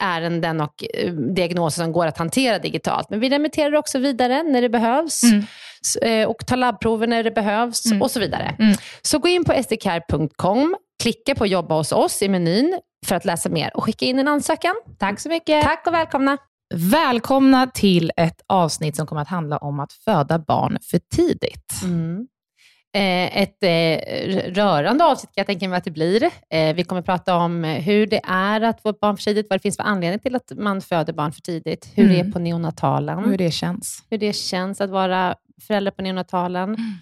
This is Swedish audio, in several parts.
ärenden och eh, diagnoser som går att hantera digitalt. Men vi remitterar också vidare när det behövs mm. Eh, och tar labbprover när det behövs mm. och så vidare. Mm. Så gå in på sdcare.com, klicka på jobba hos oss i menyn för att läsa mer och skicka in en ansökan. Tack så mycket. Tack och välkomna. Välkomna till ett avsnitt som kommer att handla om att föda barn för tidigt. Mm. Eh, ett eh, rörande avsnitt kan jag tänka mig att det blir. Eh, vi kommer prata om hur det är att få ett barn för tidigt, vad det finns för anledning till att man föder barn för tidigt, hur mm. det är på neonatalen. Hur det känns. Hur det känns att vara förälder på neonatalen. Mm.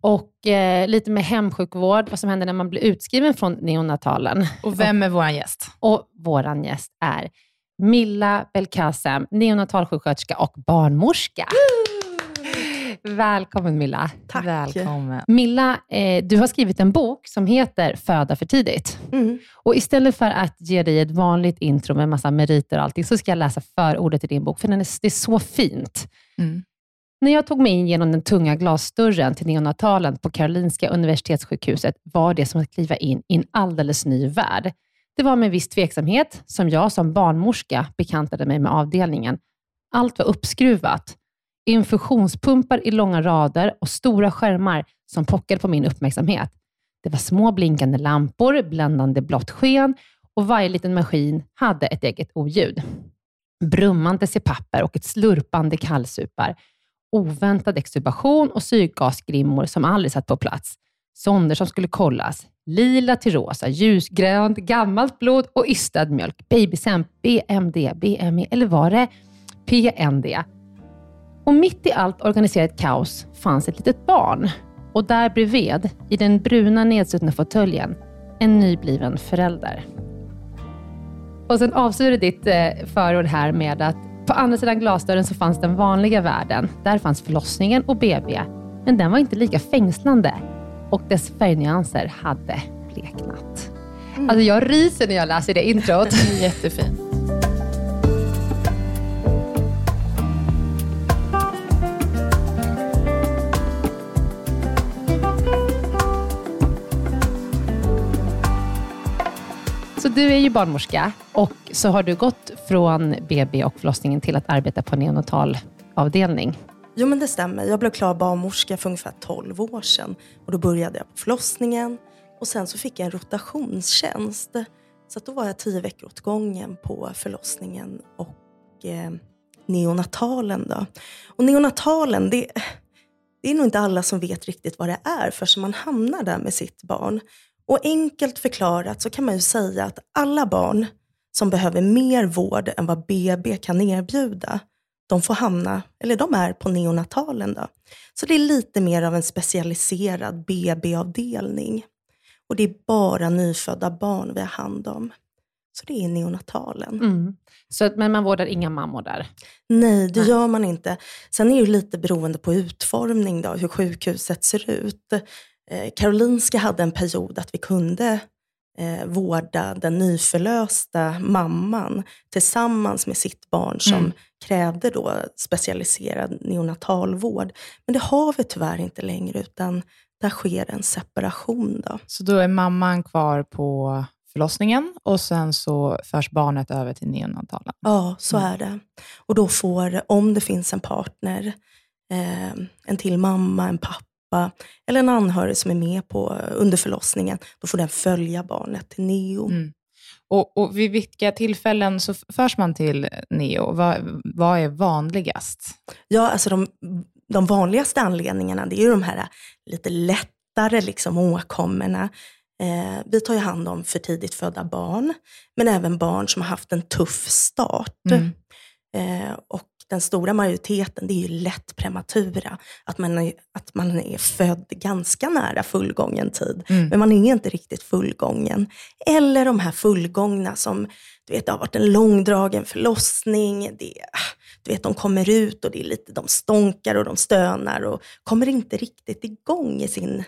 Och eh, lite med hemsjukvård, vad som händer när man blir utskriven från neonatalen. Och vem är vår gäst? Och vår gäst är Milla Belkacem, neonatalsjuksköterska och barnmorska. Mm. Välkommen Milla. Tack. Välkommen. Milla, eh, du har skrivit en bok som heter Föda för tidigt. Mm. Och istället för att ge dig ett vanligt intro med massa meriter och allting, så ska jag läsa förordet till din bok, för den är, det är så fint. Mm. När jag tog mig in genom den tunga glasdörren till neonatalen på Karolinska Universitetssjukhuset var det som att kliva in i en alldeles ny värld. Det var med viss tveksamhet som jag som barnmorska bekantade mig med avdelningen. Allt var uppskruvat infusionspumpar i långa rader och stora skärmar som pockade på min uppmärksamhet. Det var små blinkande lampor, bländande blått sken och varje liten maskin hade ett eget oljud. Brummande papper och ett slurpande kallsupar. Oväntad extubation och syrgasgrimmor som aldrig satt på plats. Sonder som skulle kollas. Lila till rosa, ljusgrönt, gammalt blod och ystad mjölk. Babysemp, BMD, BME eller var det PND? Och mitt i allt organiserat kaos fanns ett litet barn. Och där bredvid, i den bruna nedsuttna fåtöljen, en nybliven förälder. Och sen avslutar ditt eh, förord här med att på andra sidan glasdörren så fanns den vanliga världen. Där fanns förlossningen och BB. men den var inte lika fängslande och dess färgnyanser hade bleknat. Mm. Alltså jag ryser när jag läser det introt. Jättefint. Så du är ju barnmorska och så har du gått från BB och förlossningen till att arbeta på neonatalavdelning. Jo, men det stämmer. Jag blev klar barnmorska för ungefär 12 år sedan. Och då började jag på förlossningen och sen så fick jag en rotationstjänst. Så då var jag tio veckor åt gången på förlossningen och eh, neonatalen. Då. Och neonatalen, det, det är nog inte alla som vet riktigt vad det är förrän man hamnar där med sitt barn. Och enkelt förklarat så kan man ju säga att alla barn som behöver mer vård än vad BB kan erbjuda, de får hamna, eller de är på neonatalen. Då. Så det är lite mer av en specialiserad BB-avdelning. Och det är bara nyfödda barn vi har hand om. Så det är neonatalen. Mm. Så, men man vårdar inga mammor där? Nej, det Nej. gör man inte. Sen är det lite beroende på utformning, då, hur sjukhuset ser ut. Eh, Karolinska hade en period att vi kunde eh, vårda den nyförlösta mamman tillsammans med sitt barn som mm. krävde då specialiserad neonatalvård. Men det har vi tyvärr inte längre, utan där sker en separation. Då. Så då är mamman kvar på förlossningen och sen så förs barnet över till neonatalen? Ja, så mm. är det. Och då får, om det finns en partner, eh, en till mamma, en pappa, pappa eller en anhörig som är med på under förlossningen, då får den följa barnet till neo. Mm. Och, och vid vilka tillfällen så förs man till neo? Vad, vad är vanligast? Ja, alltså de, de vanligaste anledningarna det är ju de här lite lättare liksom, åkommorna. Eh, vi tar ju hand om för tidigt födda barn, men även barn som har haft en tuff start. Mm. Eh, och den stora majoriteten, det är ju lätt prematura. Att man är, att man är född ganska nära fullgången tid, mm. men man är inte riktigt fullgången. Eller de här fullgångna som, du vet, det har varit en långdragen förlossning, det, du vet, de kommer ut och det är lite, de stånkar och de stönar och kommer inte riktigt igång i sin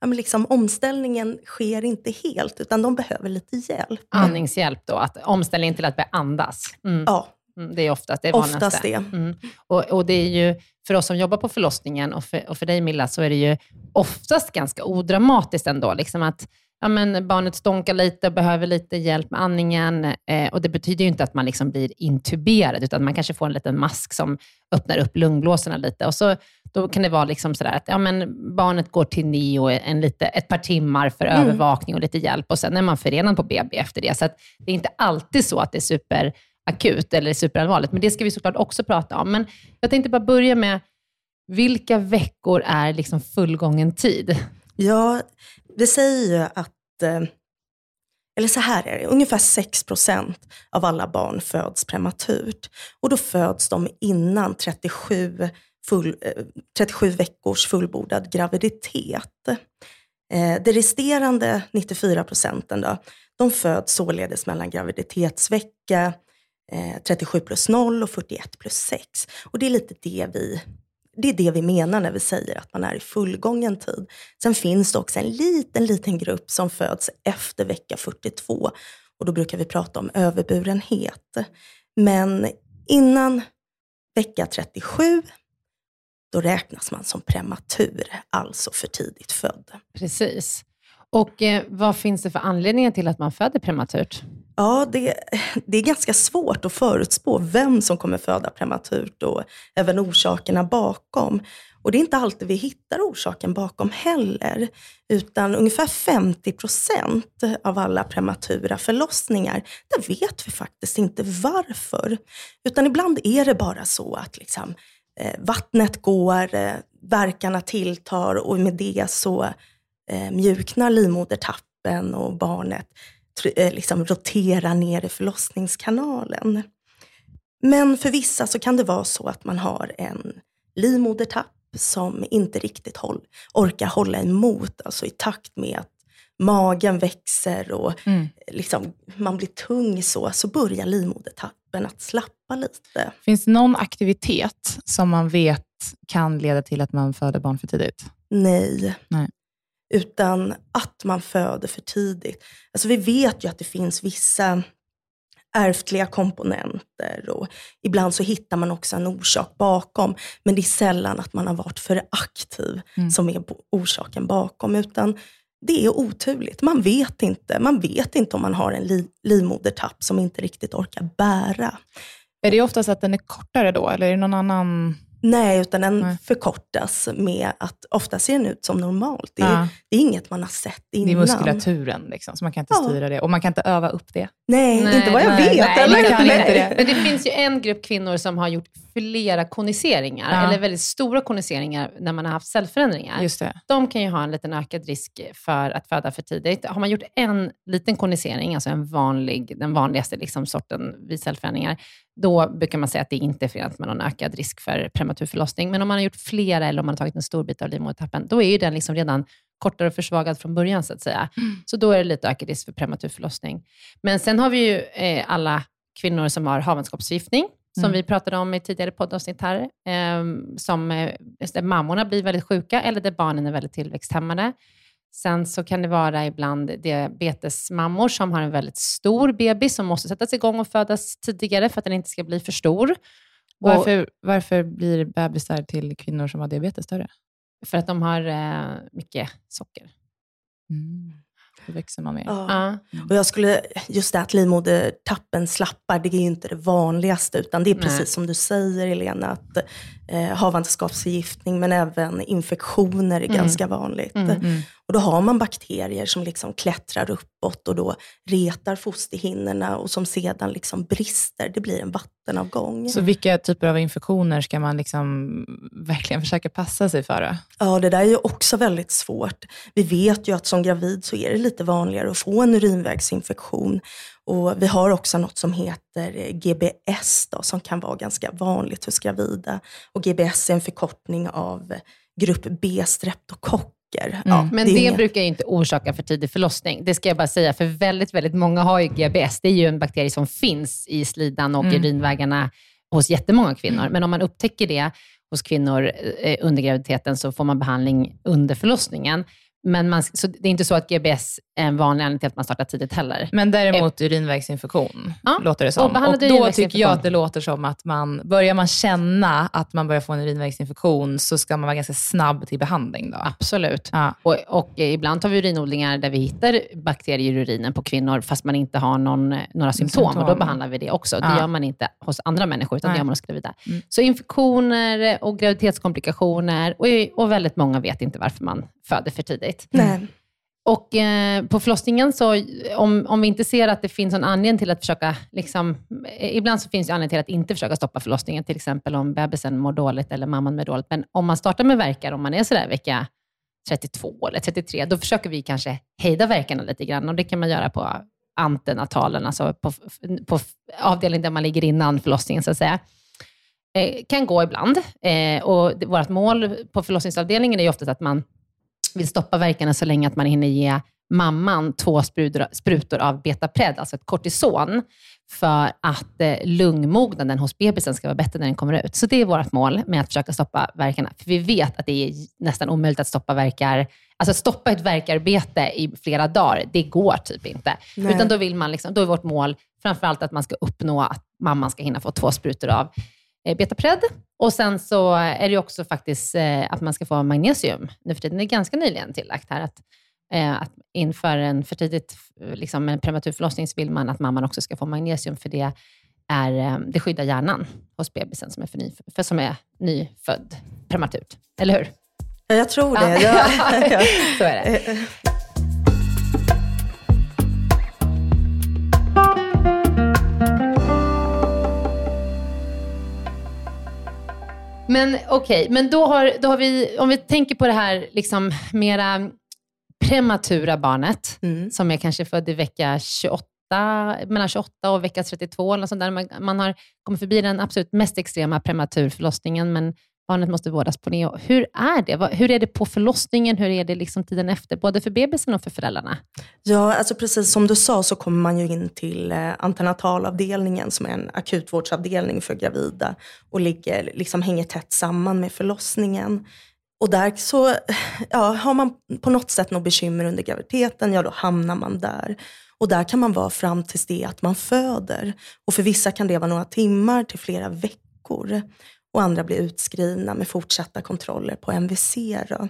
ja, men liksom, omställningen sker inte helt, utan de behöver lite hjälp. Andningshjälp då, att omställningen till att börja andas. Mm. Ja, Mm, det är oftast det vanligaste. Oftast det. Mm. Och, och, det är ju, för oss som jobbar på förlossningen och för, och för dig Milla, så är det ju oftast ganska odramatiskt ändå. Liksom att ja, men barnet stånkar lite och behöver lite hjälp med andningen. Eh, och Det betyder ju inte att man liksom blir intuberad, utan man kanske får en liten mask som öppnar upp lungblåsorna lite. Och så, Då kan det vara liksom sådär att ja, men barnet går till neo en lite, ett par timmar för mm. övervakning och lite hjälp och sen är man förenad på BB efter det. Så det är inte alltid så att det är super akut eller superallvarligt, men det ska vi såklart också prata om. Men jag tänkte bara börja med, vilka veckor är liksom fullgången tid? Ja, det säger ju att, eh, eller så här är det, ungefär 6% av alla barn föds prematurt. Och då föds de innan 37, full, eh, 37 veckors fullbordad graviditet. Eh, det resterande 94 procenten då, de föds således mellan graviditetsvecka Eh, 37 plus 0 och 41 plus 6. Och det är lite det vi, det är det vi menar när vi säger att man är i fullgången tid. Sen finns det också en liten, liten grupp som föds efter vecka 42 och då brukar vi prata om överburenhet. Men innan vecka 37 då räknas man som prematur, alltså för tidigt född. Precis. Och eh, vad finns det för anledningar till att man föder prematurt? Ja, det, det är ganska svårt att förutspå vem som kommer föda prematurt och även orsakerna bakom. Och det är inte alltid vi hittar orsaken bakom heller, utan ungefär 50 procent av alla prematura förlossningar, där vet vi faktiskt inte varför. Utan ibland är det bara så att liksom, eh, vattnet går, eh, verkarna tilltar och med det så eh, mjuknar livmodertappen och barnet Eh, liksom rotera ner i förlossningskanalen. Men för vissa så kan det vara så att man har en livmodertapp som inte riktigt håll, orkar hålla emot, alltså i takt med att magen växer och mm. liksom, man blir tung så, så börjar livmodertappen att slappa lite. Finns det någon aktivitet som man vet kan leda till att man föder barn för tidigt? Nej. Nej. Utan att man föder för tidigt. Alltså vi vet ju att det finns vissa ärftliga komponenter och ibland så hittar man också en orsak bakom. Men det är sällan att man har varit för aktiv Mm. som är orsaken bakom. Utan det är oturligt. Man vet inte. Man vet inte om man har en li- livmodertapp som inte riktigt orkar bära. Är det oftast att den är kortare då, eller är det någon annan? Nej, utan den Nej. förkortas med att ofta ser den ut som normalt. Det är, Ja. det är inget man har sett innan. Det är muskulaturen, liksom, så man kan inte Ja. styra det. Och man kan inte öva upp det. Nej, Nej, inte vad jag nej, vet. nej, eller? man kan inte det. Men det finns ju en grupp kvinnor som har gjort flera koniseringar, Ja. eller väldigt stora koniseringar när man har haft cellförändringar. Just det. De kan ju ha en liten ökad risk för att föda för tidigt. Har man gjort en liten konisering, alltså en vanlig, den vanligaste liksom sorten vid cellförändringar, då brukar man säga att det inte är förenat med någon ökad risk för prematur förlossning. Men om man har gjort flera eller om man har tagit en stor bit av livmodertappen, då är ju den liksom redan kortare och försvagad från början, så att säga. Så då är det lite ökad risk för prematur förlossning. Men sen har vi ju eh, alla kvinnor som har havandeskapsförgiftning, som Mm. vi pratade om i tidigare poddavsnitt här, ehm, som, eh, där mammorna blir väldigt sjuka eller där barnen är väldigt tillväxthämmade. Sen så kan det vara ibland diabetesmammor som har en väldigt stor bebis som måste sättas igång och födas tidigare för att den inte ska bli för stor. Och Varför, varför blir bebisar till kvinnor som har diabetes större? för att de har eh, mycket socker. Mm. Då växer man mer. Ja. Ja. Och jag skulle, just det att livmodertappen slappar, det är ju inte det vanligaste. Utan det är Nej. precis som du säger Elena, att eh, havandeskapsförgiftning men även infektioner är Mm. ganska vanligt. Mm. Och då har man bakterier som liksom klättrar uppåt och då retar fosterhinnorna och som sedan liksom brister. Det blir en vattenavgång. Så vilka typer av infektioner ska man liksom verkligen försöka passa sig för? då? Ja, det där är ju också väldigt svårt. Vi vet ju att som gravid så är det lite vanligare att få en urinvägsinfektion. Och vi har också något som heter GBS då, som kan vara ganska vanligt hos gravida. Och GBS är en förkortning av grupp B-streptokocker. Ja, Men det, inget- brukar ju inte orsaka för tidig förlossning. Det ska jag bara säga, för väldigt, väldigt många har ju GBS. Det är ju en bakterie som finns i slidan och Mm. urinvägarna hos jättemånga kvinnor. Men om man upptäcker det hos kvinnor eh, under graviditeten så får man behandling under förlossningen. Men man, så det är inte så att GBS är en vanlig anledning till att man startar tidigt heller. Men däremot urinvägsinfektion, Ja, låter det och som. Och, behandlad då tycker jag att det låter som att man, börjar man känna att man börjar få en urinvägsinfektion, så ska man vara ganska snabb till behandling då. Absolut. Ja. Och, och eh, ibland har vi urinodlingar där vi hittar bakterier i urinen på kvinnor, fast man inte har någon, eh, några symptom. Symptom. Och då behandlar vi det också. Det Ja. gör man inte hos andra människor, utan Nej. det gör man hos gravida. Mm. Så infektioner och graviditetskomplikationer, och, och väldigt många vet inte varför man föder för tidigt. Nej. Och eh, på förlossningen, så, om, om vi inte ser att det finns någon anledning till att försöka, liksom, eh, ibland så finns det anledning till att inte försöka stoppa förlossningen, till exempel om bebisen mår dåligt eller mamman mår dåligt. Men om man startar med verkar, om man är sådär vecka 32 eller 33, då försöker vi kanske hejda verkarna lite grann och det kan man göra på antenatalen, alltså på, på avdelningen där man ligger innan förlossningen så att säga. Eh, kan gå ibland eh, och det, vårt mål på förlossningsavdelningen är ju ofta att man vill stoppa verkarna så länge att man hinner ge mamman två sprutor, sprutor av betapred, alltså ett kortison, för att eh, lungmognaden hos bebisen ska vara bättre när den kommer ut. Så det är vårt mål med att försöka stoppa verkarna. För vi vet att det är nästan omöjligt att stoppa verkar, alltså stoppa ett verkarbete i flera dagar, det går typ inte. Nej. Utan då, vill man liksom, då är vårt mål framförallt att man ska uppnå att mamman ska hinna få två sprutor av eh, betapred. Och sen så är det också faktiskt eh, att man ska få magnesium nu för tiden. Det är ganska nyligen tillagt här att, eh, att inför en för tidigt, eh, liksom en prematur förlossning så vill man att mamman också ska få magnesium för det, är, det skyddar hjärnan hos bebisen som är, för ny, för, som är nyfödd prematurt. Eller hur? Ja, jag tror det. Ja, ja. så är det. Men okej, men då har, då har vi, om vi tänker på det här liksom mera prematura barnet, Mm. som är kanske född i vecka 28, mellan 28 och vecka 32, eller sånt där. Man, man har kommit förbi den absolut mest extrema prematurförlossningen, men barnet måste vårdas på neo. Hur är det? Hur är det på förlossningen? Hur är det liksom tiden efter? Både för bebisen och för föräldrarna? Ja, alltså precis som du sa så kommer man ju in till eh, antenatalavdelningen som är en akutvårdsavdelning för gravida och ligger, liksom hänger tätt samman med förlossningen. Och där så, ja, har man på något sätt något bekymmer under graviditeten, ja då hamnar man där. Och där kan man vara fram tills det att man föder. Och för vissa kan det vara några timmar till flera veckor. Och andra blir utskrivna med fortsatta kontroller på MVC. Då.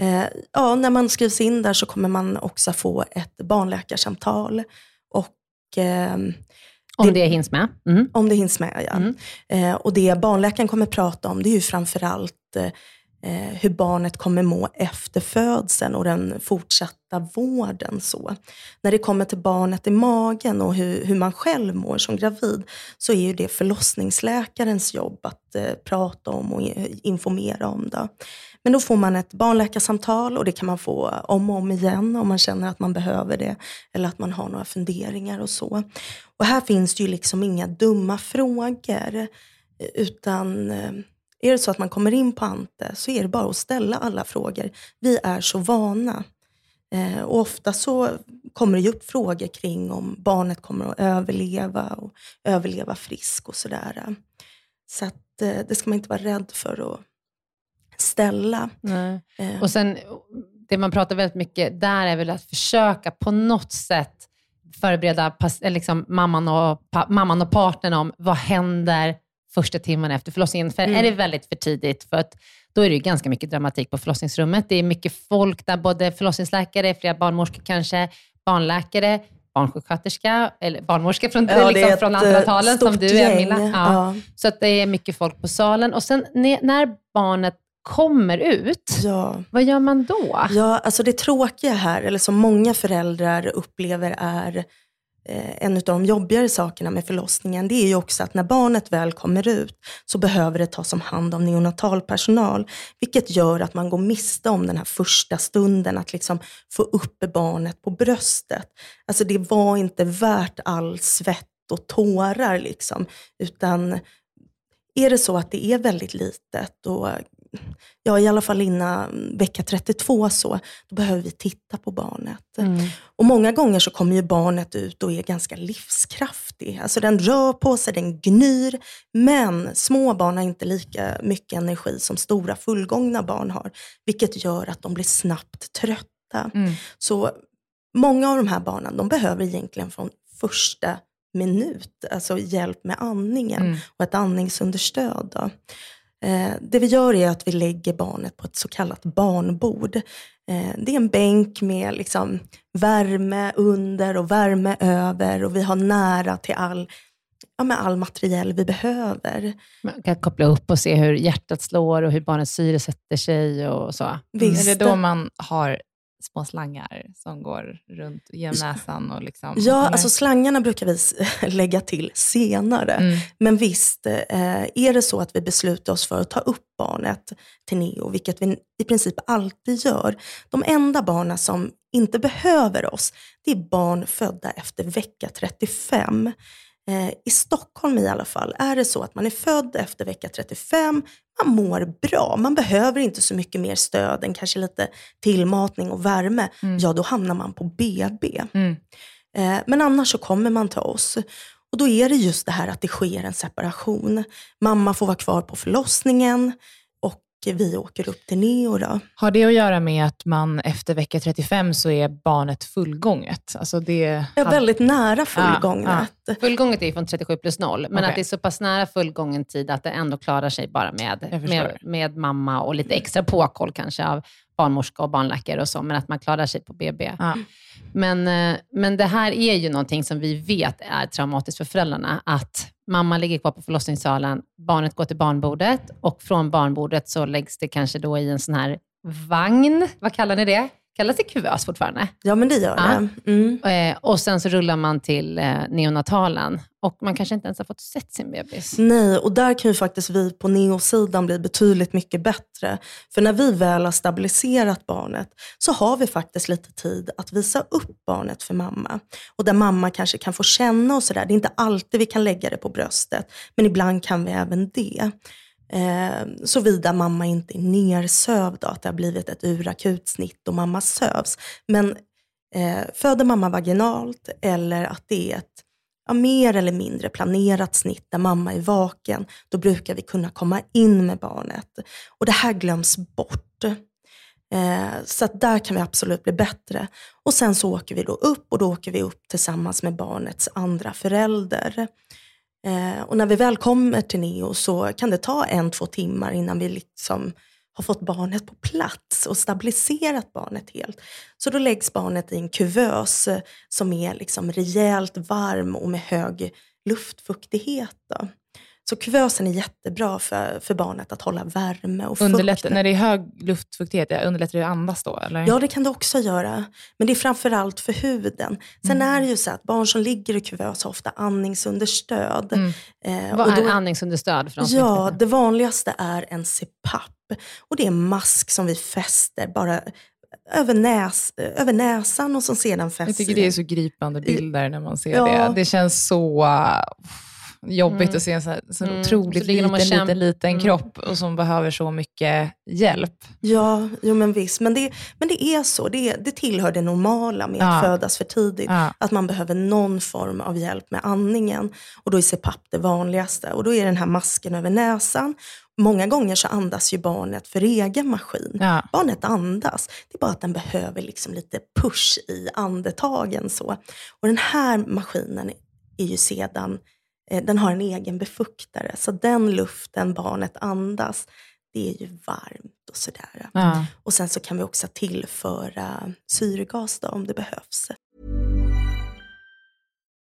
Eh, ja, när man skrivs in där så kommer man också få ett barnläkarsamtal. Och, eh, om det, det hinns med? Mm. Om det hinns med, ja. Mm. Eh, och det barnläkaren kommer prata om det är ju framförallt eh, Eh, hur barnet kommer må efter födseln och den fortsatta vården. Så. När det kommer till barnet i magen och hur, hur man själv mår som gravid så är ju det förlossningsläkarens jobb att eh, prata om och informera om. Det. Men då får man ett barnläkarsamtal och det kan man få om och om igen om man känner att man behöver det eller att man har några funderingar och så. Och här finns det ju liksom inga dumma frågor eh, utan eh, är det så att man kommer in på Ante så är det bara att ställa alla frågor. Vi är så vana. Eh, och ofta så kommer det upp frågor kring om barnet kommer att överleva och överleva frisk och sådär. Så att, eh, det ska man inte vara rädd för att ställa. Eh. Och sen, det man pratar väldigt mycket där är väl att försöka på något sätt förbereda liksom, mamman, och, mamman och partnern om vad händer första timmen efter förlossningen. För mm. är det väldigt för tidigt, för att då är det ganska mycket dramatik på förlossningsrummet. Det är mycket folk där, både förlossningsläkare, flera barnmorskor kanske, barnläkare, barnsjuksköterska, eller barnmorska från, ja, liksom från antalet som du är Milla. Ja. ja. Så att det är mycket folk på salen. Och sen när barnet kommer ut, ja. vad gör man då? Ja, alltså det tråkiga här, eller som många föräldrar upplever är Eh, Eh, en av de jobbigare sakerna med förlossningen, det är ju också att när barnet väl kommer ut så behöver det tas om hand av neonatalpersonal. Vilket gör att man går miste om den här första stunden, att liksom få upp barnet på bröstet. Alltså det var inte värt all svett och tårar liksom. Utan är det så att det är väldigt litet och ja, i alla fall innan vecka 32 så, då behöver vi titta på barnet. Mm. Och många gånger så kommer ju barnet ut och är ganska livskraftig. Alltså den rör på sig, den gnyr. Men små barn har inte lika mycket energi som stora fullgångna barn har. Vilket gör att de blir snabbt trötta. Mm. Så många av de här barnen, de behöver egentligen från första minut, alltså hjälp med andningen mm. och ett andningsunderstöd. Då. Eh, det vi gör är att vi lägger barnet på ett så kallat barnbord. Eh, det är en bänk med liksom värme under och värme över och vi har nära till all, ja, med all materiell vi behöver. Man kan koppla upp och se hur hjärtat slår och hur barnets syre sätter sig och så. Visst. Är det då man har små slangar som går runt genom näsan? Och liksom, ja, alltså slangarna brukar vi lägga till senare. Mm. Men visst, eh, är det så att vi beslutar oss för att ta upp barnet till neo, vilket vi i princip alltid gör. De enda barnen som inte behöver oss, det är barn födda efter vecka 35. Eh, I Stockholm i alla fall är det så att man är född efter vecka 35, man mår bra, man behöver inte så mycket mer stöd än kanske lite tillmatning och värme. Mm. Ja, då hamnar man på BB. Mm. Eh, men annars så kommer man till oss. Och då är det just det här att det sker en separation. Mamma får vara kvar på förlossningen vi åker upp till Neo. Då. Har det att göra med att man efter vecka 35 så är barnet fullgånget? Alltså det ja, väldigt nära fullgånget. Ja, ja. Fullgånget är från 37 plus 0, men okay. att det är så pass nära fullgången tid att det ändå klarar sig bara med, med, med mamma och lite extra påkoll kanske av barnmorska och barnläkare och så, men att man klarar sig på BB. Ja. Men, eh, men det här är ju någonting som vi vet är traumatiskt för föräldrarna, att mamma ligger kvar på förlossningssalen, barnet går till barnbordet och från barnbordet så läggs det kanske då i en sån här vagn, vad kallar ni det? Kallas det kuvös fortfarande? Ja, men det gör det. Mm. Eh, och sen så rullar man till eh, neonatalen och man kanske inte ens har fått sett sin bebis. Nej, och där kan ju faktiskt vi på neosidan bli betydligt mycket bättre. För när vi väl har stabiliserat barnet så har vi faktiskt lite tid att visa upp barnet för mamma. Och där mamma kanske kan få känna och sådär. Det är inte alltid vi kan lägga det på bröstet, men ibland kan vi även det. Eh, Såvida mamma inte är nersövd, och att det har blivit ett urakut snitt och mamma sövs. Men eh, föder mamma vaginalt eller att det är ett ja, mer eller mindre planerat snitt där mamma är vaken, då brukar vi kunna komma in med barnet. Och det här glöms bort. Eh, så att där kan vi absolut bli bättre. Och sen så åker vi då upp och då åker vi upp tillsammans med barnets andra förälder. Eh, och när vi väl kommer till Neo så kan det ta en, två timmar innan vi liksom har fått barnet på plats och stabiliserat barnet helt. Så då läggs barnet i en kuvös som är liksom rejält varm och med hög luftfuktighet. Då. Så kuvösen är jättebra för, för barnet att hålla värme och Underlätt, fukt. när det är hög luftfuktighet, underlättar det att andas då? Eller? Ja, det kan det också göra. Men det är framförallt för huden. Sen är det ju så att barn som ligger i kuvös har ofta andningsunderstöd. Eh, Vad och är då- andningsunderstöd för Ja, det vanligaste är en CPAP. Och det är en mask som vi fäster bara över, näs, över näsan och som sedan fäster Jag tycker det är så gripande bilder när man ser Ja. det. Det känns så uh, jobbigt att se en så, här, så Mm. otroligt Så liten, liten, liten Mm. kropp och som behöver så mycket hjälp. Ja, jo men visst. Men det, men det är så. Det, det tillhör det normala med Ja. att födas för tidigt. Ja. Att man behöver någon form av hjälp med andningen. Och då är CPAP det vanligaste. Och då är den här masken över näsan. Många gånger så andas ju barnet för egen maskin. Ja. Barnet andas. Det är bara att den behöver liksom lite push i andetagen. Så. Och den här maskinen är ju sedan, den har en egen befuktare. Så den luften barnet andas, det är ju varmt och sådär. Ja. Och sen så kan vi också tillföra syrgas då, om det behövs.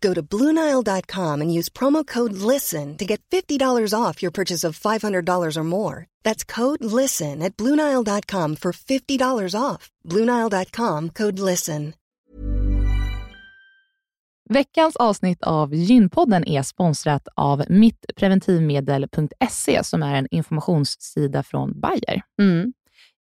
Go to BlueNile.com and use promo code LISTEN to get $50 off your purchase of $500 or more. That's code LISTEN at BlueNile.com for $50 off. BlueNile.com code LISTEN. Veckans avsnitt av Gynpodden är sponsrat av mittpreventivmedel.se som är en informationssida från Bayer. Mm.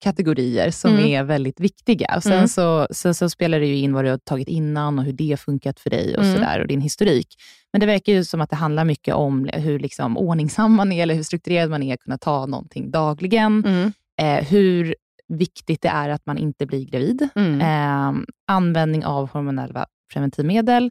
kategorier som Mm. är väldigt viktiga. Och sen, Mm. så, sen så spelar det ju in vad du har tagit innan och hur det funkat för dig och, Mm. sådär, och din historik. Men det verkar ju som att det handlar mycket om hur liksom ordningsam man är, eller hur strukturerad man är, att kunna ta någonting dagligen. Mm. Eh, hur viktigt det är att man inte blir gravid. Mm. Eh, användning av hormonella preventivmedel.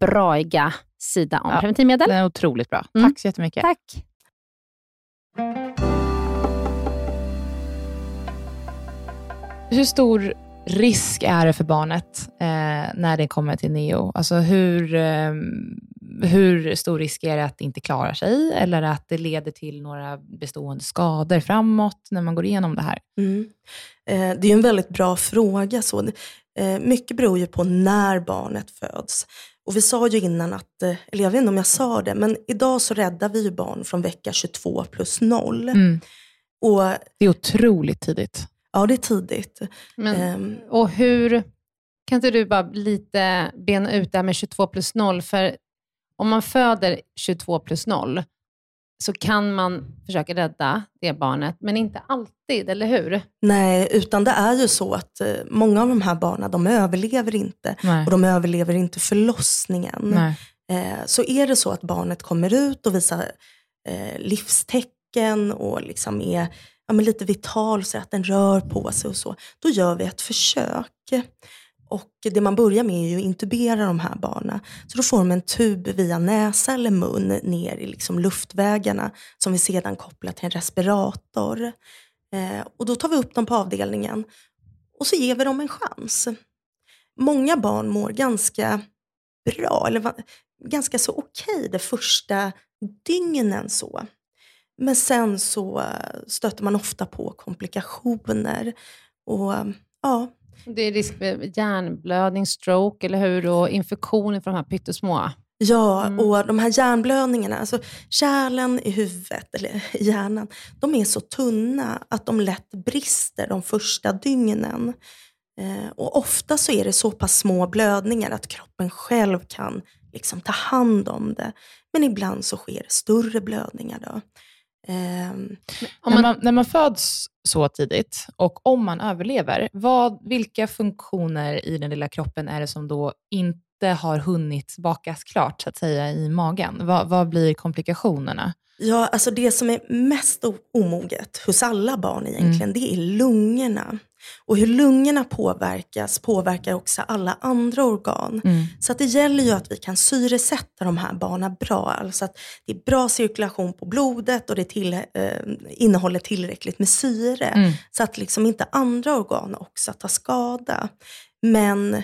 braiga sida om Ja. preventivmedel. Den är otroligt bra. Mm. Tack så jättemycket. Tack. Hur stor risk är det för barnet eh, när det kommer till neo? Alltså hur, eh, hur stor risk är det att det inte klarar sig eller att det leder till några bestående skador framåt när man går igenom det här? Mm. Eh, det är en väldigt bra fråga. Så. Eh, mycket beror ju på när barnet föds. Och vi sa ju innan att, eh, eller jag vet inte om jag sa det, men idag så räddar vi ju barn från vecka 22 plus 0. Mm. Och Det är otroligt tidigt. ja, det är tidigt. Men, Ehm, och hur, kan inte du bara lite bena ut det här med 22 plus 0? För om man föder 22 plus 0 så kan man försöka rädda det barnet, men inte alltid, eller hur? nej, utan det är ju så att eh, många av de här barnen, de överlever inte. Nej. Och de överlever inte förlossningen. Nej. Eh, så är det så att barnet kommer ut och visar eh, livstecken och liksom är ja, lite vital, så att den rör på sig och så, då gör vi ett försök. Och det man börjar med är ju att intubera de här barnen. Så då får de en tub via näsa eller mun ner i liksom luftvägarna som vi sedan kopplar till en respirator. Eh, och då tar vi upp dem på avdelningen och så ger vi dem en chans. Många barn mår ganska bra, eller ganska så okej det första dygnen så. Men sen så stöter man ofta på komplikationer. Och ja, det är risk för hjärnblödning, stroke, eller hur? Och infektioner för de här pyttesmå. Ja, Mm. och de här hjärnblödningarna, alltså kärlen i huvudet, eller i hjärnan, de är så tunna att de lätt brister de första dygnen. Eh, och ofta så är det så pass små blödningar att kroppen själv kan liksom ta hand om det. Men ibland så sker större blödningar. Då. Ehm, Om när, man- man, när man föds så tidigt och om man överlever, vad, vilka funktioner i den lilla kroppen är det som då inte har hunnit bakas klart så att säga i magen? Vad, vad blir komplikationerna? Ja, alltså det som är mest omoget hos alla barn egentligen, det är lungorna. Och hur lungorna påverkas påverkar också alla andra organ. Så att det gäller ju att vi kan syresätta de här barnen bra. Alltså att det är bra cirkulation på blodet och det till, eh, innehåller tillräckligt med syre. Mm. Så att liksom inte andra organ också tar skada. Men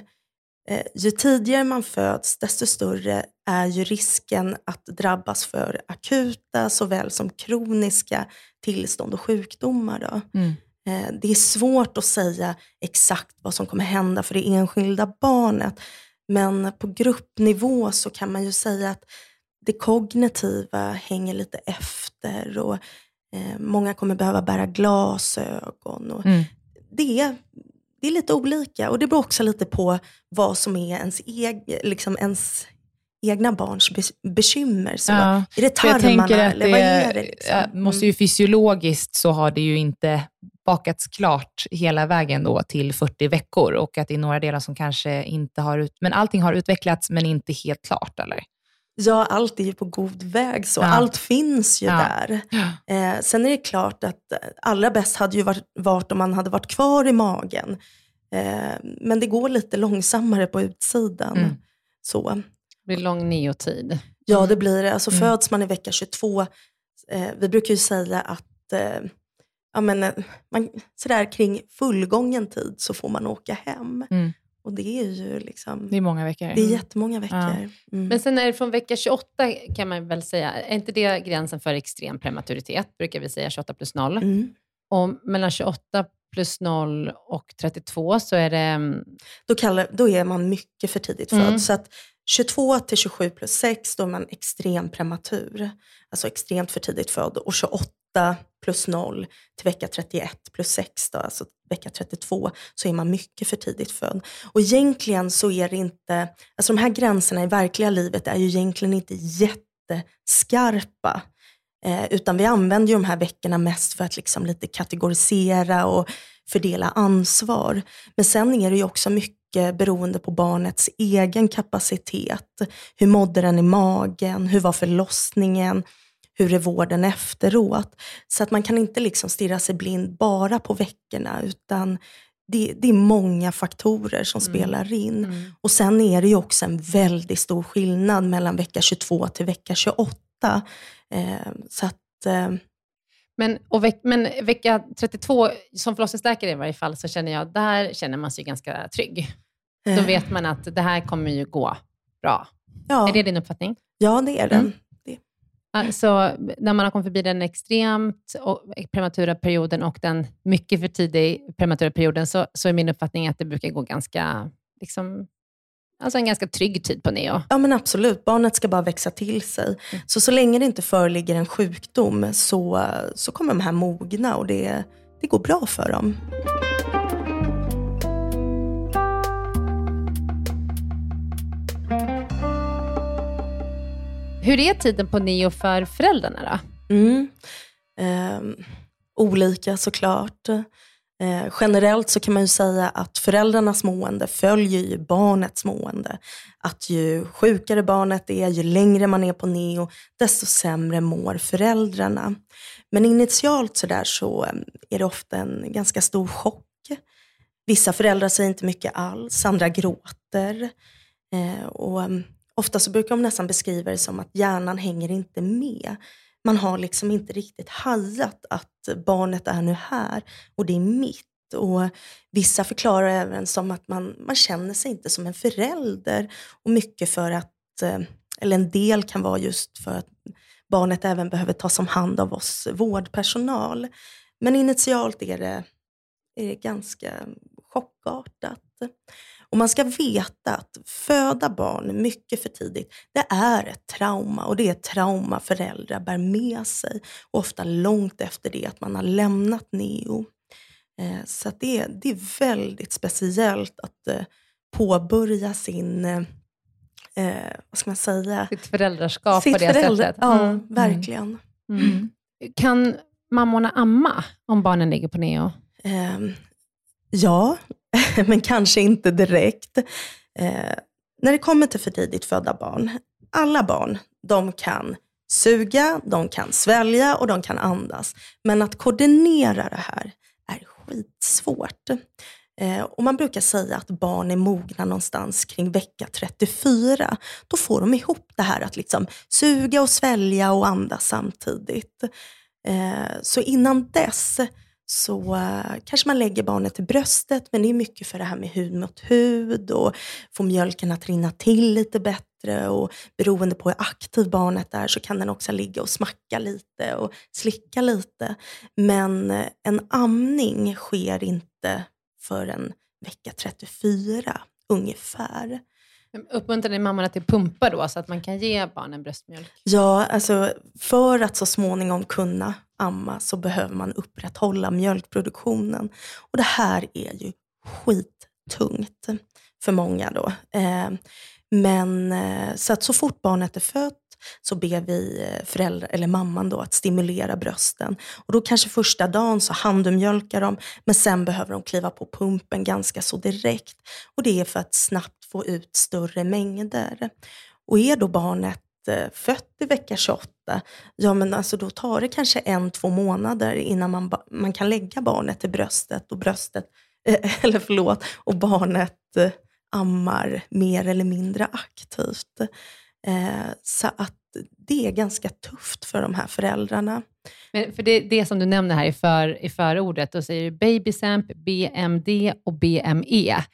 ju tidigare man föds, desto större är ju risken att drabbas för akuta såväl som kroniska tillstånd och sjukdomar. Mm. Eh, Det är svårt att säga exakt vad som kommer hända för det enskilda barnet. Men på gruppnivå så kan man ju säga att det kognitiva hänger lite efter och eh, många kommer behöva bära glasögon. Och Mm. det, är, det är lite olika och det beror också lite på vad som är ens, eg, liksom ens egna barns be- bekymmer. Så, Ja, är det jag tarmarna att eller det vad är det? Liksom? måste ju fysiologiskt så har det ju inte bakats klart hela vägen då till 40 veckor och att det är några delar som kanske inte har ut, men allting har utvecklats men inte helt klart eller? Ja, allt är ju på god väg. så. Ja. Allt finns ju Ja. där. Eh, sen är det klart att allra bäst hade ju varit, varit om man hade varit kvar i magen. Eh, men det går lite långsammare på utsidan. Mm. Så. Det blir lång neotid. Ja, det blir det. Alltså, Mm. Föds man i vecka 22, eh, vi brukar ju säga att eh, ja, men, eh, man, sådär kring fullgången tid så får man åka hem. Mm. Och det är ju liksom, Det är många veckor. det är jättemånga veckor. Ja. Mm. Men sen är det från vecka 28 kan man väl säga, är inte det gränsen för extrem prematuritet, brukar vi säga 28 plus 0. Mm. Och mellan 28 plus 0 och 32 så är det, då, kallar, då är man mycket för tidigt född. Mm. Så att 22 till 27 plus 6, då är man extremt prematur. Alltså extremt för tidigt född. Och 28 plus 0 till vecka 31 plus 6, då, alltså vecka 32, så är man mycket för tidigt född. Och egentligen så är det inte, alltså de här gränserna i verkliga livet är ju egentligen inte jätteskarpa. Eh, utan vi använder ju de här veckorna mest för att liksom lite kategorisera och fördela ansvar. Men sen är det ju också mycket beroende på barnets egen kapacitet. Hur mådde den i magen? Hur var förlossningen? Hur är vården efteråt? Så att man kan inte liksom stirra sig blind bara på veckorna, utan det, det är många faktorer som mm. spelar in. Mm. Och sen är det ju också en väldigt stor skillnad mellan vecka 22 till vecka 28. Eh, så att... Eh, men, veck, men vecka 32, som förlossningsläkare i varje fall, så känner jag, där känner man sig ganska trygg. Då eh. vet man att det här kommer ju gå bra. Ja. Är det din uppfattning? Ja, det är det. Mm. Alltså, när man har kommit förbi den extremt prematura perioden och den mycket för tidig prematura perioden, så, så är min uppfattning att det brukar gå ganska, liksom, alltså en ganska trygg tid på neo. Ja men absolut, barnet ska bara växa till sig. Mm. Så så länge det inte föreligger en sjukdom så, så kommer de här mogna och det, det går bra för dem. Hur är tiden på neo för föräldrarna då? Mm. Eh, olika såklart. Eh, generellt så kan man ju säga att föräldrarnas mående följer ju barnets mående. Att ju sjukare barnet är, ju längre man är på neo, desto sämre mår föräldrarna. Men initialt så där så ehm, är det ofta en ganska stor chock. Vissa föräldrar säger inte mycket alls, andra gråter. Eh, och ehm, Ofta så brukar de nästan beskriva det som att hjärnan hänger inte med. Man har liksom inte riktigt hajat att barnet är nu här och det är mitt. Och Vissa förklarar även som att man, man känner sig inte som en förälder. Och mycket för att, eh, eller en del kan vara just för att barnet även behöver tas om hand av oss vårdpersonal. Men initialt är det, är det ganska chockartat. Och man ska veta att föda barn mycket för tidigt, det är ett trauma och det är ett trauma föräldrar bär med sig. Ofta långt efter det att man har lämnat neo. Eh, så det, är, det är väldigt speciellt att eh, påbörja sin eh, vad ska man säga? Sitt föräldraskap Sitt på det föräldra, sättet. Ja, mm. verkligen. Mm. Mm. Kan mammorna amma om barnen ligger på neo? Eh, ja, men kanske inte direkt. Eh, när det kommer till för tidigt födda barn, alla barn, de kan suga, de kan svälja och de kan andas. Men att koordinera det här är skitsvårt. Eh, och man brukar säga att barn är mogna någonstans kring vecka 34. Då får de ihop det här att liksom suga och svälja och andas samtidigt. Eh, så innan dess så uh, kanske man lägger barnet till bröstet, men det är mycket för det här med hud mot hud och få mjölken att rinna till lite bättre. Och beroende på hur aktiv barnet är så kan den också ligga och smacka lite och slicka lite. Men uh, en amning sker inte förrän vecka 34 ungefär. Uppmuntrar ni mammorna till pumpa då, så att man kan ge barnen bröstmjölk? Ja, alltså för att så småningom kunna amma så behöver man upprätthålla mjölkproduktionen. Och det här är ju skittungt för många då. Eh, men eh, så att så fort barnet är fött så ber vi eh, föräldrar, eller mamman då att stimulera brösten. Och då kanske första dagen så handmjölkar de, men sen behöver de kliva på pumpen ganska så direkt. Och det är för att snabbt få ut större mängder. Och är då barnet eh, fött i vecka 28, ja men alltså då tar det kanske en, två månader innan man, man kan lägga barnet i bröstet och bröstet, eller förlåt, och barnet eh, ammar mer eller mindre aktivt. Eh, så att det är ganska tufft för de här föräldrarna. Men för det, det som du nämner här i, för, i förordet, då säger du Babysamp, BMD och BME.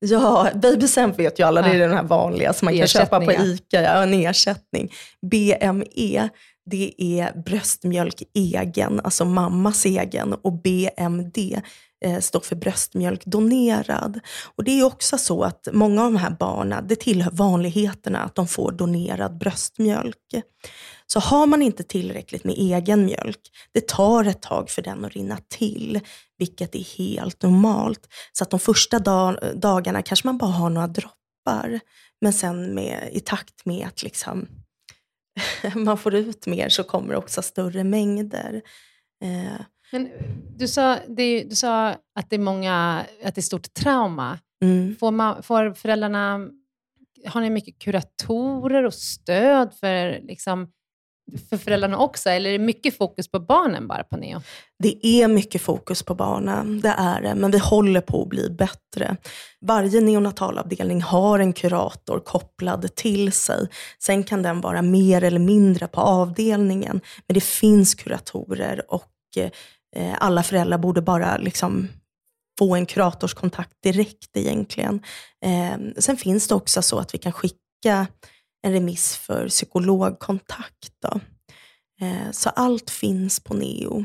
Ja, Babysamp vet ju alla, det är den här vanliga som man kan köpa på ICA, ja, en ersättning. BME, det är bröstmjölk egen, alltså mammas egen. Och BMD, eh, står för bröstmjölk donerad. Och det är också så att många av de här barnen, det tillhör vanligheterna att de får donerad bröstmjölk. Så har man inte tillräckligt med egen mjölk, det tar ett tag för den att rinna till, vilket är helt normalt. Så att de första dag, dagarna kanske man bara har några droppar, men sen med, i takt med att liksom, man får ut mer så kommer också större mängder. Eh. Men du, sa, det, du sa att det är många, att det är stort trauma. Mm. Får, man, får föräldrarna, har ni mycket kuratorer och stöd för liksom, för föräldrarna också, eller är det mycket fokus på barnen bara på Neo? Det är mycket fokus på barnen, det är det, men vi håller på att bli bättre. Varje neonatalavdelning har en kurator kopplad till sig. Sen kan den vara mer eller mindre på avdelningen, men det finns kuratorer och eh, alla föräldrar borde bara liksom få en kuratorskontakt direkt egentligen. Eh, sen finns det också så att vi kan skicka en remiss för psykologkontakt. Då. Eh, så allt finns på NEO.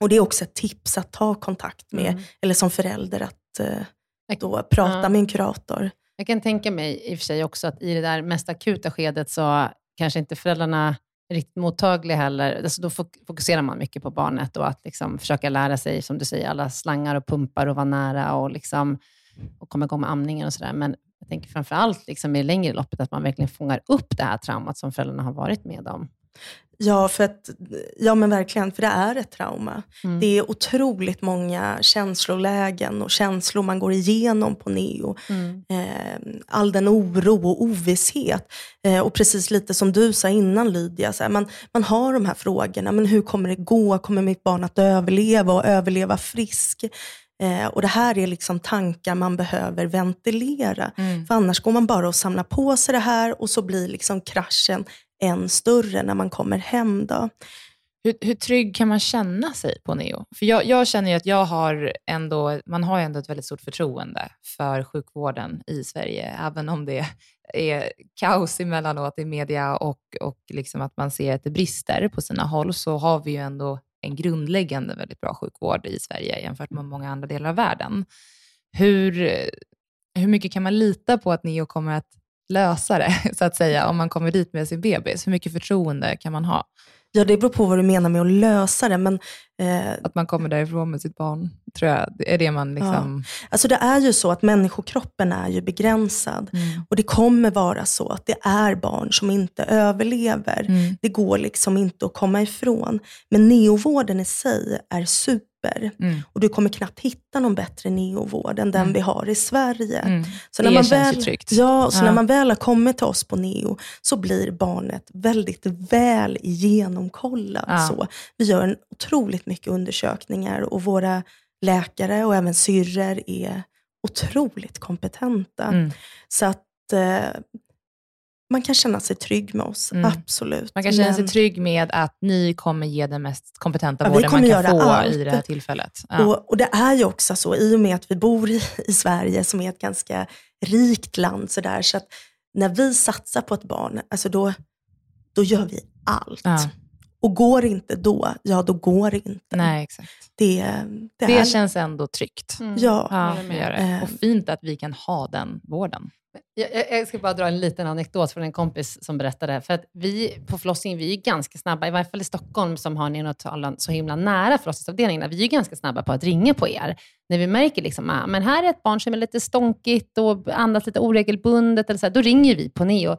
Och det är också ett tips att ta kontakt med, mm. eller som förälder att eh, då prata ja. med en kurator. Jag kan tänka mig i och för sig också att i det där mest akuta skedet så kanske inte föräldrarna är riktigt mottagliga heller. Alltså då fokuserar man mycket på barnet och att liksom försöka lära sig, som du säger, alla slangar och pumpar och vara nära och, liksom, och komma igång med amningen och sådär. Men jag tänker framför allt liksom i längre loppet, att man verkligen fångar upp det här traumat som föräldrarna har varit med om. Ja, för att, ja men verkligen, för det är ett trauma. Mm. Det är otroligt många känslolägen och känslor man går igenom på neo. Mm. Eh, all den oro och ovisshet. Eh, och precis lite som du sa innan Lydia, så här, man, man har de här frågorna, men hur kommer det gå? Kommer mitt barn att överleva och överleva frisk? Eh, och Det här är liksom tankar man behöver ventilera. Mm. För annars går man bara och samlar på sig det här och så blir liksom kraschen än större när man kommer hem. Då. Hur, hur trygg kan man känna sig på Neo? För jag, jag känner ju att jag har ändå, man har ändå ett väldigt stort förtroende för sjukvården i Sverige, även om det är kaos emellanåt i media och, och liksom att man ser att det brister på sina håll, så har vi ju ändå en grundläggande väldigt bra sjukvård i Sverige jämfört med många andra delar av världen. Hur, hur mycket kan man lita på att Neo kommer att lösa det, så att säga, om man kommer dit med sin bebis? Hur mycket förtroende kan man ha? Ja, det beror på vad du menar med att lösa det. Men, eh, att man kommer därifrån med sitt barn, tror jag. Det är det man liksom... Ja. Alltså det är ju så att människokroppen är ju begränsad. Mm. Och det kommer vara så att det är barn som inte överlever. Mm. Det går liksom inte att komma ifrån. Men neovården i sig är super papper. Mm. Och du kommer knappt hitta någon bättre neovård än den mm. vi har i Sverige. Mm. Så när det man känns väl, ju tryggt. Ja, så ja. när man väl har kommit till oss på neo så blir barnet väldigt väl genomkollat. Ja. Så. Vi gör en otroligt mycket undersökningar och våra läkare och även syrror är otroligt kompetenta. Mm. Så att eh, man kan känna sig trygg med oss, mm. absolut. Man kan känna sig trygg med att ni kommer ge den mest kompetenta ja, vården man kan få allt. i det här tillfället. Ja. Och, och, det är ju också så, i och med att vi bor i, i Sverige, som är ett ganska rikt land, så, där, så att när vi satsar på ett barn, alltså då, då gör vi allt. Ja. Och går inte då, ja då går det inte. Nej, exakt. Det, det, det känns ändå tryggt. Mm. Ja. ja det gör det. Och fint att vi kan ha den vården. Jag, jag, ska bara dra en liten anekdot från en kompis som berättade. För att vi på förlossningen, vi är ganska snabba, i varje fall i Stockholm som har neonatalen så himla nära förlossningsavdelningarna. Vi är ganska snabba på att ringa på er. När vi märker liksom, ah, men här är ett barn som är lite stånkigt och andas lite oregelbundet, eller så här, då ringer vi på Neo.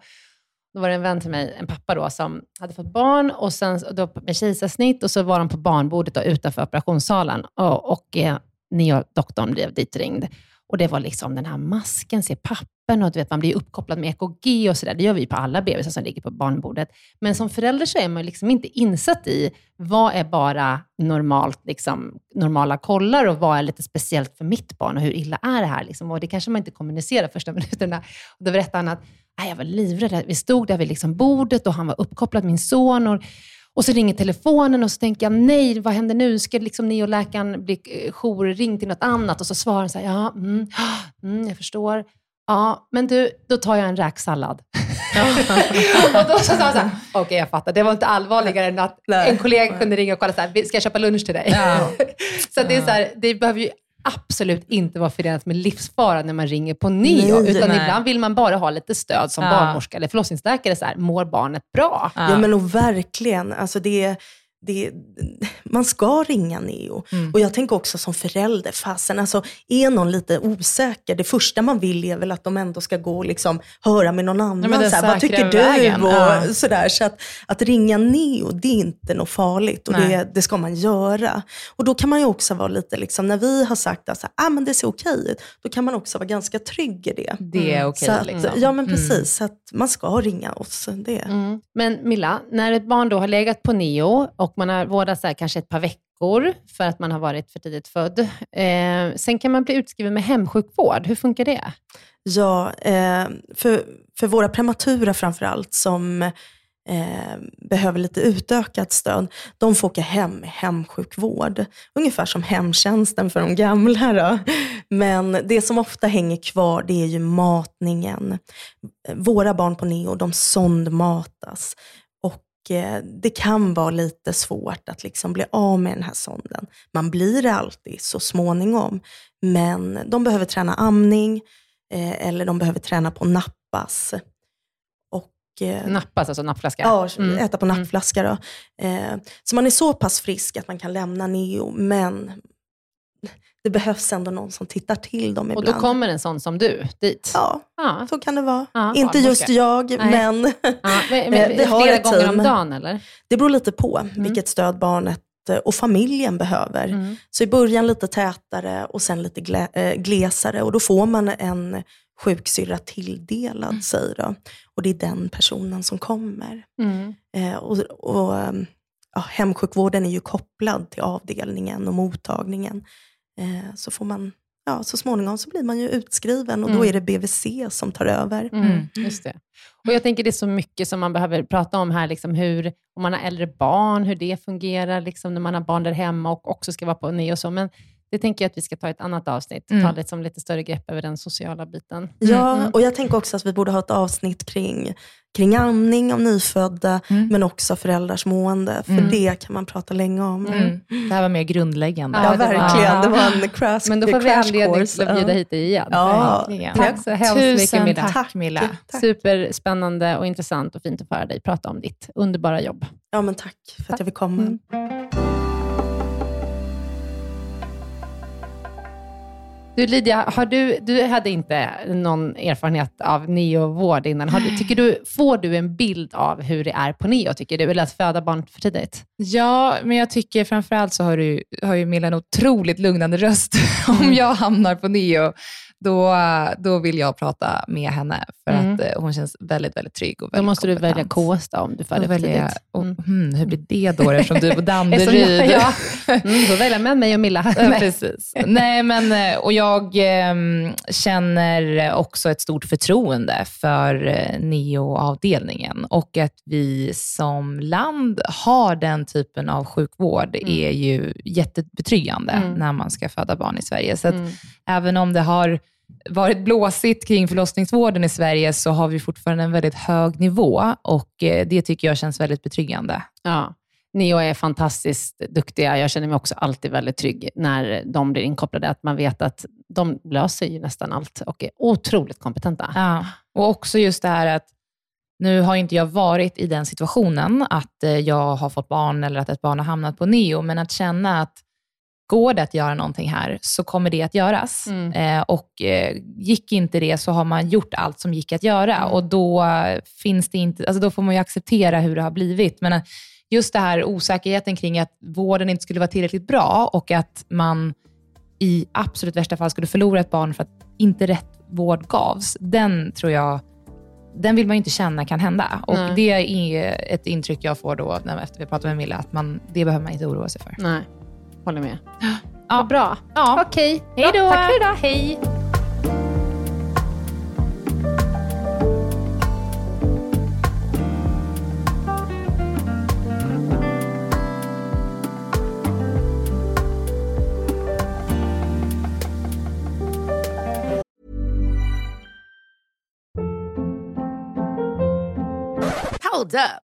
Då var det en vän till mig, en pappa då, som hade fått barn och sen, då, med kejsarsnitt och så var de på barnbordet då, utanför operationssalen och, och eh, Neo-doktorn blev ditringd. Och det var liksom den här masken, se pappen och du vet, man blir uppkopplad med EKG och sådär. Det gör vi på alla bebisar som ligger på barnbordet. Men som förälder så är man liksom inte insatt i vad är bara normalt, liksom, normala kollar och vad är lite speciellt för mitt barn och hur illa är det här? Liksom. Och det kanske man inte kommunicerar första minuterna. Och då berättade han att jag var livrädd. Vi stod där vid liksom bordet och han var uppkopplad, min son. Och, och så ringer telefonen och så tänker jag, nej, vad händer nu? Ska liksom neoläkaren bli eh, jourring till något annat? Och så svarar han så här, ja, mm, mm, jag förstår. Ja, men du, då tar jag en räksallad. och då så sa han så här, okej okay, jag fattar. Det var inte allvarligare än att en kollega kunde ringa och kolla, så här, ska jag köpa lunch till dig? Ja. så det är så här, det behöver ju absolut inte vara förenat med livsfara när man ringer på neo, Nej, utan nej. ibland vill man bara ha lite stöd som Ja. barnmorska eller förlossningsläkare. Så här, mår barnet bra? Ja, men och verkligen. Alltså det, det, man ska ringa Neo. Mm. Och jag tänker också som förälder, fasen, alltså, är någon lite osäker, det första man vill är väl att de ändå ska gå och liksom höra med någon annan. men den så här, vad tycker du? Och ja. sådär. Så att, att ringa Neo, det är inte något farligt och det, det ska man göra. Och då kan man ju också vara lite, liksom, när vi har sagt att ah, men det ser okej ut, då kan man också vara ganska trygg i det. Det är okej. så att, liksom. Ja men precis, så att man ska ringa oss. Det. Mm. Men Milla, när ett barn då har legat på neo och man har vårdats där kanske ett par veckor för att man har varit för tidigt född. Eh, sen kan man bli utskriven med hemsjukvård. Hur funkar det? Ja, eh, för, för våra prematura framför allt, som eh, behöver lite utökat stöd, de får åka hem med hemsjukvård. Ungefär som hemtjänsten för de gamla. Då. Men det som ofta hänger kvar det är ju matningen. Våra barn på neo, de sondmatas. Eh, det kan vara lite svårt att liksom bli av med den här sonden. Man blir det alltid så småningom. Men de behöver träna amning eh, eller de behöver träna på nappas. Och, eh, Nappas, alltså nappflaska? Ja, Mm. äta på nappflaska. Då. Så man är så pass frisk att man kan lämna neo, men det behövs ändå någon som tittar till dem Och ibland. då kommer en sån som du dit? Ja, Ja. så kan det vara. Ja, Inte just jag, Nej. men Ja, men, Eh, men, vi har flera ett gånger om dagen eller? det beror lite på vilket stöd barnet eh, och familjen behöver. Mm. Så i början lite tätare och sen lite glä, eh, glesare och då får man en sjuksyrra tilldelad sig. Då. Och det är den personen som kommer. Mm. Eh, och, och, ja, hemsjukvården är ju kopplad till avdelningen och mottagningen. Eh, så får man, ja, så småningom så blir man ju utskriven och då Mm. är det BVC som tar över. Mm, just det. Och jag tänker det är så mycket som man behöver prata om här, liksom hur, om man har äldre barn, hur det fungerar liksom när man har barn där hemma och också ska vara på neo och så. Men det tänker jag att vi ska ta i ett annat avsnitt, Mm. ta liksom lite större grepp över den sociala biten. Ja, Mm. och jag tänker också att vi borde ha ett avsnitt kring, kring amning av nyfödda, Mm. men också föräldrars mående. För Mm. det kan man prata länge om. Mm. Det här var mer grundläggande. Ja, Ja, det var- verkligen. Det var en crash, Men då får vi anledning till att bjuda hit dig igen. Ja, Verkligen. Tack så hemskt mycket Tusen Milla. tack Milla. Tack. Superspännande och intressant och fint att få höra dig prata om ditt underbara jobb. Ja, men tack för att jag fick komma. Du Lydia, har du, du hade inte någon erfarenhet av neovård innan. Har du, tycker du, får du en bild av hur det är på neo, tycker du? Eller att föda barn för tidigt? Ja, men jag tycker framförallt så har, du, har ju Milla en otroligt lugnande röst. Om jag hamnar på neo, då, då vill jag prata med henne för Mm. att eh, hon känns väldigt, väldigt trygg och Då väldigt måste du välja kompetent. Då, om du Då föder för tidigt. och, Mm. hmm, hur blir det då eftersom du är på Danderyd? jag- ja. Mm, då väljer man mig och Milla. Precis. Nej, men, eh, och jag ehm, känner också ett stort förtroende för eh, NEO-avdelningen och att vi som land har den typen av sjukvård är ju jättebetryggande Mm. när man ska föda barn i Sverige. Så att Mm. även om det har varit blåsigt kring förlossningsvården i Sverige så har vi fortfarande en väldigt hög nivå och eh, det tycker jag känns väldigt betryggande. Ja. Neo är fantastiskt duktiga. Jag känner mig också alltid väldigt trygg när de blir inkopplade. Att man vet att de löser ju nästan allt och är otroligt kompetenta. Ja. Och också just det här att nu har inte jag varit i den situationen att eh, jag har fått barn eller att ett barn har hamnat på neo, men att känna att går det att göra någonting här så kommer det att göras. Mm. Eh, och eh, gick inte det så har man gjort allt som gick att göra Mm. och då finns det inte, alltså då får man ju acceptera hur det har blivit. Men eh, just det här osäkerheten kring att vården inte skulle vara tillräckligt bra och att man i absolut värsta fall skulle förlora ett barn för att inte rätt vård gavs, den tror jag den vill man ju inte känna kan hända. Och Nej. det är ett intryck jag får då när, efter vi pratat med Milla, att man, det behöver man inte oroa sig för. Nej, håller med. Ja. Vad bra. Ja. Okej, Hej då. Tack för idag. Hej. Hold up.